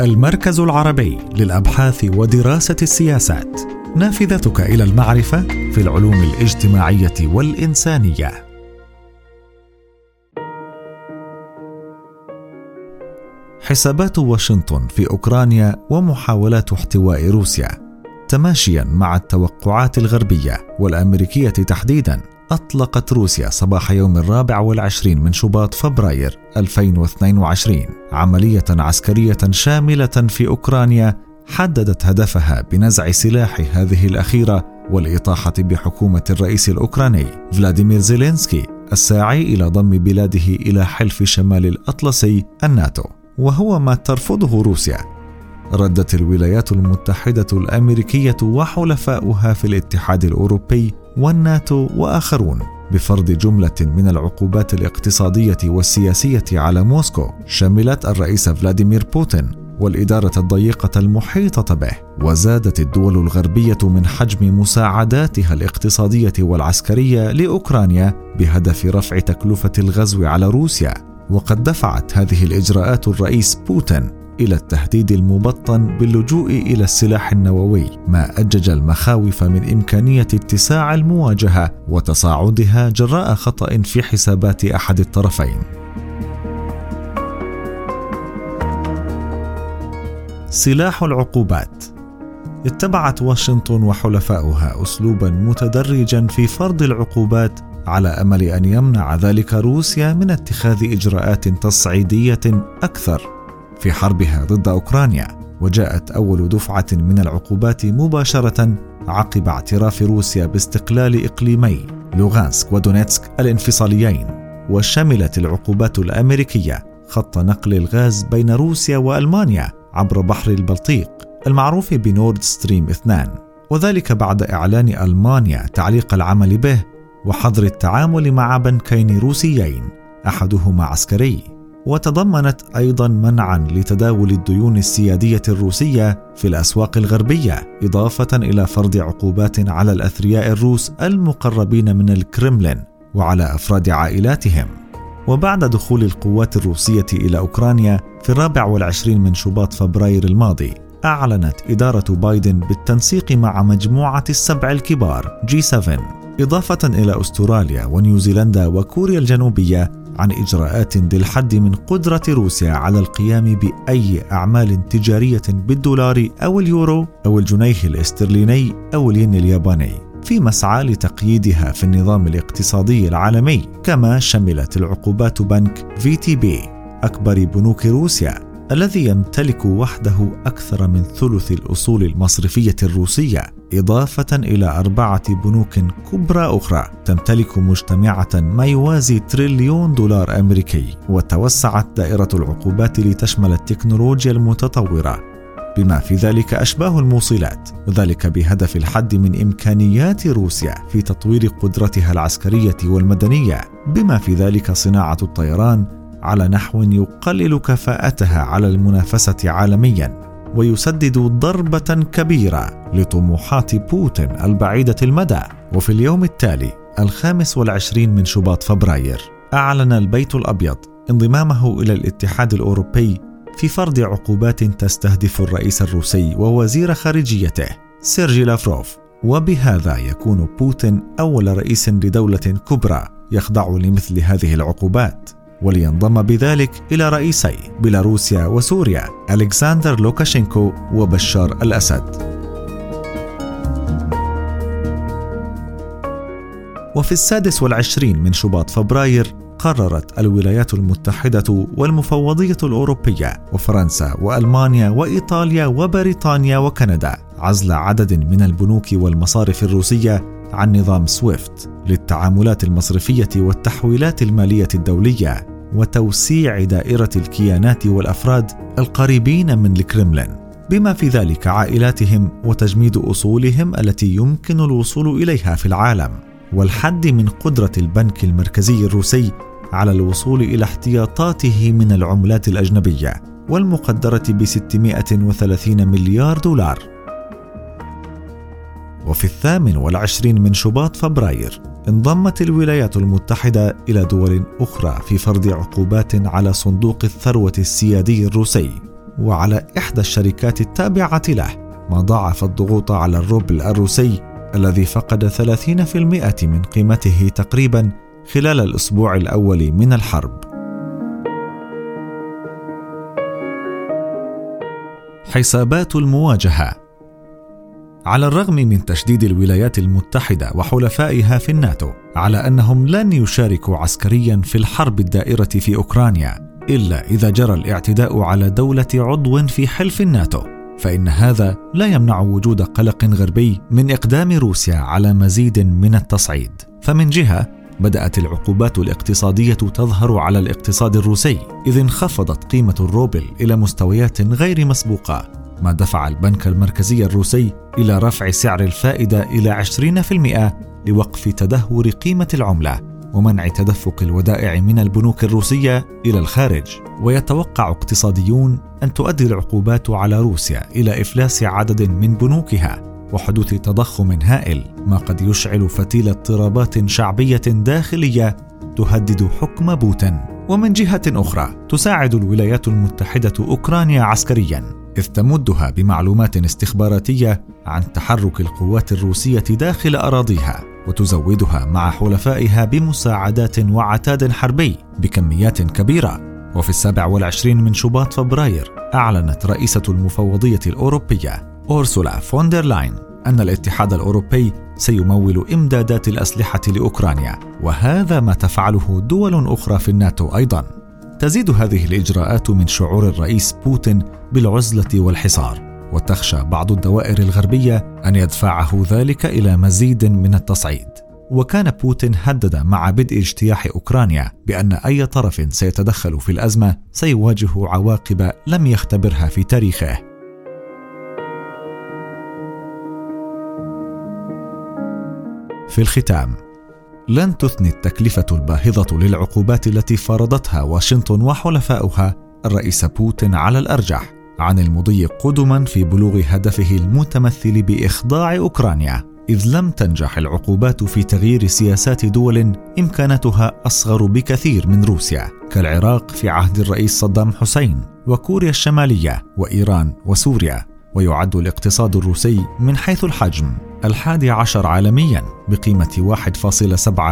المركز العربي للأبحاث ودراسة السياسات. نافذتك إلى المعرفة في العلوم الاجتماعية والإنسانية. حسابات واشنطن في أوكرانيا ومحاولات احتواء روسيا تماشيا مع التوقعات الغربية والأمريكية تحديدا. أطلقت روسيا صباح يوم الرابع والعشرين من شباط فبراير 2022 عملية عسكرية شاملة في أوكرانيا حددت هدفها بنزع سلاح هذه الأخيرة والإطاحة بحكومة الرئيس الأوكراني فلاديمير زيلينسكي الساعي إلى ضم بلاده إلى حلف شمال الأطلسي الناتو. وهو ما ترفضه روسيا. ردت الولايات المتحدة الأمريكية وحلفاؤها في الاتحاد الأوروبي والناتو وآخرون بفرض جملة من العقوبات الاقتصادية والسياسية على موسكو شملت الرئيس فلاديمير بوتين والإدارة الضيقة المحيطة به وزادت الدول الغربية من حجم مساعداتها الاقتصادية والعسكرية لأوكرانيا بهدف رفع تكلفة الغزو على روسيا وقد دفعت هذه الإجراءات الرئيس بوتين إلى التهديد المبطن باللجوء إلى السلاح النووي ما أجج المخاوف من إمكانية اتساع المواجهة وتصاعدها جراء خطأ في حسابات أحد الطرفين. سلاح العقوبات. اتبعت واشنطن وحلفاؤها اسلوبا متدرجا في فرض العقوبات على أمل أن يمنع ذلك روسيا من اتخاذ إجراءات تصعيدية أكثر. في حربها ضد أوكرانيا وجاءت أول دفعة من العقوبات مباشرة عقب اعتراف روسيا باستقلال إقليمي لوغانسك ودونيتسك الانفصاليين وشملت العقوبات الأمريكية خط نقل الغاز بين روسيا وألمانيا عبر بحر البلطيق المعروف بنورد ستريم 2 وذلك بعد إعلان ألمانيا تعليق العمل به وحظر التعامل مع بنكين روسيين أحدهما عسكري. وتضمنت أيضا منعا لتداول الديون السيادية الروسية في الأسواق الغربية إضافة إلى فرض عقوبات على الأثرياء الروس المقربين من الكرملين وعلى أفراد عائلاتهم. وبعد دخول القوات الروسية إلى أوكرانيا في الرابع والعشرين من شباط فبراير الماضي أعلنت إدارة بايدن بالتنسيق مع مجموعة السبع الكبار G 7 إضافة إلى أستراليا ونيوزيلندا وكوريا الجنوبية عن إجراءات للحد من قدرة روسيا على القيام بأي أعمال تجارية بالدولار أو اليورو أو الجنيه الاسترليني أو الين الياباني في مسعى لتقييدها في النظام الاقتصادي العالمي كما شملت العقوبات بنك VTB أكبر بنوك روسيا الذي يمتلك وحده أكثر من ثلث الأصول المصرفية الروسية. إضافة إلى أربعة بنوك كبرى أخرى تمتلك مجتمعة ما يوازي تريليون دولار أمريكي وتوسعت دائرة العقوبات لتشمل التكنولوجيا المتطورة. بما في ذلك أشباه الموصلات وذلك بهدف الحد من إمكانيات روسيا في تطوير قدرتها العسكرية والمدنية. بما في ذلك صناعة الطيران على نحو يقلل كفاءتها على المنافسة عالميا. ويسدد ضربة كبيرة لطموحات بوتين البعيدة المدى. وفي اليوم التالي الخامس والعشرين من شباط فبراير أعلن البيت الأبيض انضمامه إلى الاتحاد الأوروبي في فرض عقوبات تستهدف الرئيس الروسي ووزير خارجيته سيرجي لافروف. وبهذا يكون بوتين أول رئيس لدولة كبرى يخضع لمثل هذه العقوبات. ولينضم بذلك إلى رئيسي بيلاروسيا وسوريا ألكسندر لوكاشينكو وبشار الأسد. وفي السادس والعشرين من شباط فبراير قررت الولايات المتحدة والمفوضية الأوروبية وفرنسا وألمانيا وإيطاليا وبريطانيا وكندا عزل عدد من البنوك والمصارف الروسية عن نظام سويفت للتعاملات المصرفية والتحويلات المالية الدولية وتوسيع دائرة الكيانات والأفراد القريبين من الكرملين. بما في ذلك عائلاتهم وتجميد أصولهم التي يمكن الوصول إليها في العالم. والحد من قدرة البنك المركزي الروسي على الوصول إلى احتياطاته من العملات الأجنبية والمقدرة ب 630 مليار دولار. وفي الثامن والعشرين من شباط فبراير انضمت الولايات المتحدة إلى دول أخرى في فرض عقوبات على صندوق الثروة السيادي الروسي وعلى إحدى الشركات التابعة له. ما ضاعف الضغوط على الروبل الروسي الذي فقد 30% من قيمته تقريبا خلال الأسبوع الأول من الحرب. حسابات المواجهة على الرغم من تشديد الولايات المتحدة وحلفائها في الناتو على أنهم لن يشاركوا عسكريا في الحرب الدائرة في أوكرانيا إلا إذا جرى الاعتداء على دولة عضو في حلف الناتو. فإن هذا لا يمنع وجود قلق غربي من إقدام روسيا على مزيد من التصعيد. فمن جهة بدأت العقوبات الاقتصادية تظهر على الاقتصاد الروسي إذ انخفضت قيمة الروبل إلى مستويات غير مسبوقة. ما دفع البنك المركزي الروسي إلى رفع سعر الفائدة إلى 20% لوقف تدهور قيمة العملة ومنع تدفق الودائع من البنوك الروسية إلى الخارج. ويتوقع اقتصاديون أن تؤدي العقوبات على روسيا إلى إفلاس عدد من بنوكها وحدوث تضخم هائل ما قد يشعل فتيل اضطرابات شعبية داخلية تهدد حكم بوتين. ومن جهة أخرى تساعد الولايات المتحدة أوكرانيا عسكريا. إذ تمدها بمعلومات استخباراتية عن تحرك القوات الروسية داخل أراضيها وتزودها مع حلفائها بمساعدات وعتاد حربي بكميات كبيرة. وفي السابع والعشرين من شباط فبراير أعلنت رئيسة المفوضية الأوروبية أورسولا فوندر لاين أن الاتحاد الأوروبي سيمول إمدادات الأسلحة لأوكرانيا وهذا ما تفعله دول أخرى في الناتو أيضا. تزيد هذه الإجراءات من شعور الرئيس بوتين بالعزلة والحصار وتخشى بعض الدوائر الغربية أن يدفعه ذلك إلى مزيد من التصعيد. وكان بوتين هدد مع بدء اجتياح أوكرانيا بأن أي طرف سيتدخل في الأزمة سيواجه عواقب لم يختبرها في تاريخه. في الختام لن تثني التكلفة الباهظة للعقوبات التي فرضتها واشنطن وحلفاؤها الرئيس بوتين على الأرجح عن المضي قدما في بلوغ هدفه المتمثل بإخضاع أوكرانيا إذ لم تنجح العقوبات في تغيير سياسات دول إمكاناتها أصغر بكثير من روسيا كالعراق في عهد الرئيس صدام حسين وكوريا الشمالية وإيران وسوريا ويعد الاقتصاد الروسي من حيث الحجم. الحادي عشر عالميا بقيمة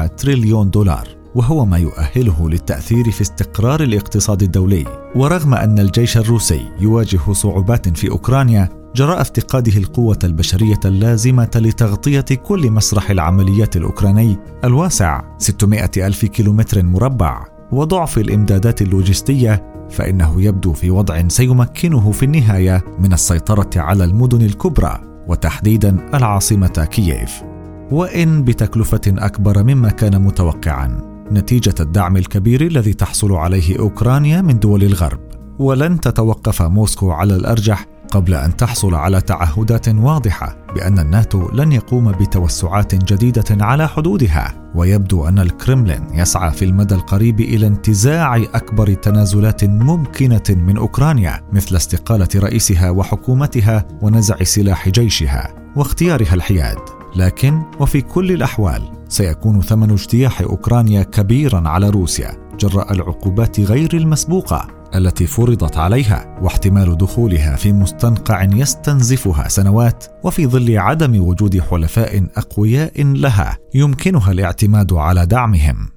1.7 تريليون دولار وهو ما يؤهله للتأثير في استقرار الاقتصاد الدولي. ورغم أن الجيش الروسي يواجه صعوبات في أوكرانيا جراء افتقاده القوة البشرية اللازمة لتغطية كل مسرح العمليات الأوكراني الواسع 600 ألف كيلومتر مربع وضعف الإمدادات اللوجستية فإنه يبدو في وضع سيمكنه في النهاية من السيطرة على المدن الكبرى. وتحديدا العاصمة كييف. وإن بتكلفة أكبر مما كان متوقعا نتيجة الدعم الكبير الذي تحصل عليه أوكرانيا من دول الغرب. ولن تتوقف موسكو على الأرجح قبل أن تحصل على تعهدات واضحة بأن الناتو لن يقوم بتوسعات جديدة على حدودها. ويبدو أن الكرملين يسعى في المدى القريب إلى انتزاع أكبر تنازلات ممكنة من أوكرانيا مثل استقالة رئيسها وحكومتها ونزع سلاح جيشها واختيارها الحياد. لكن وفي كل الأحوال سيكون ثمن اجتياح أوكرانيا كبيرا على روسيا. جراء العقوبات غير المسبوقة التي فرضت عليها واحتمال دخولها في مستنقع يستنزفها سنوات وفي ظل عدم وجود حلفاء أقوياء لها يمكنها الاعتماد على دعمهم.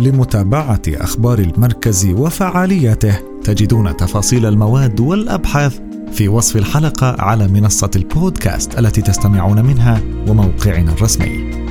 لمتابعة أخبار المركز وفعالياته تجدون تفاصيل المواد والأبحاث في وصف الحلقة على منصة البودكاست التي تستمعون منها وموقعنا الرسمي.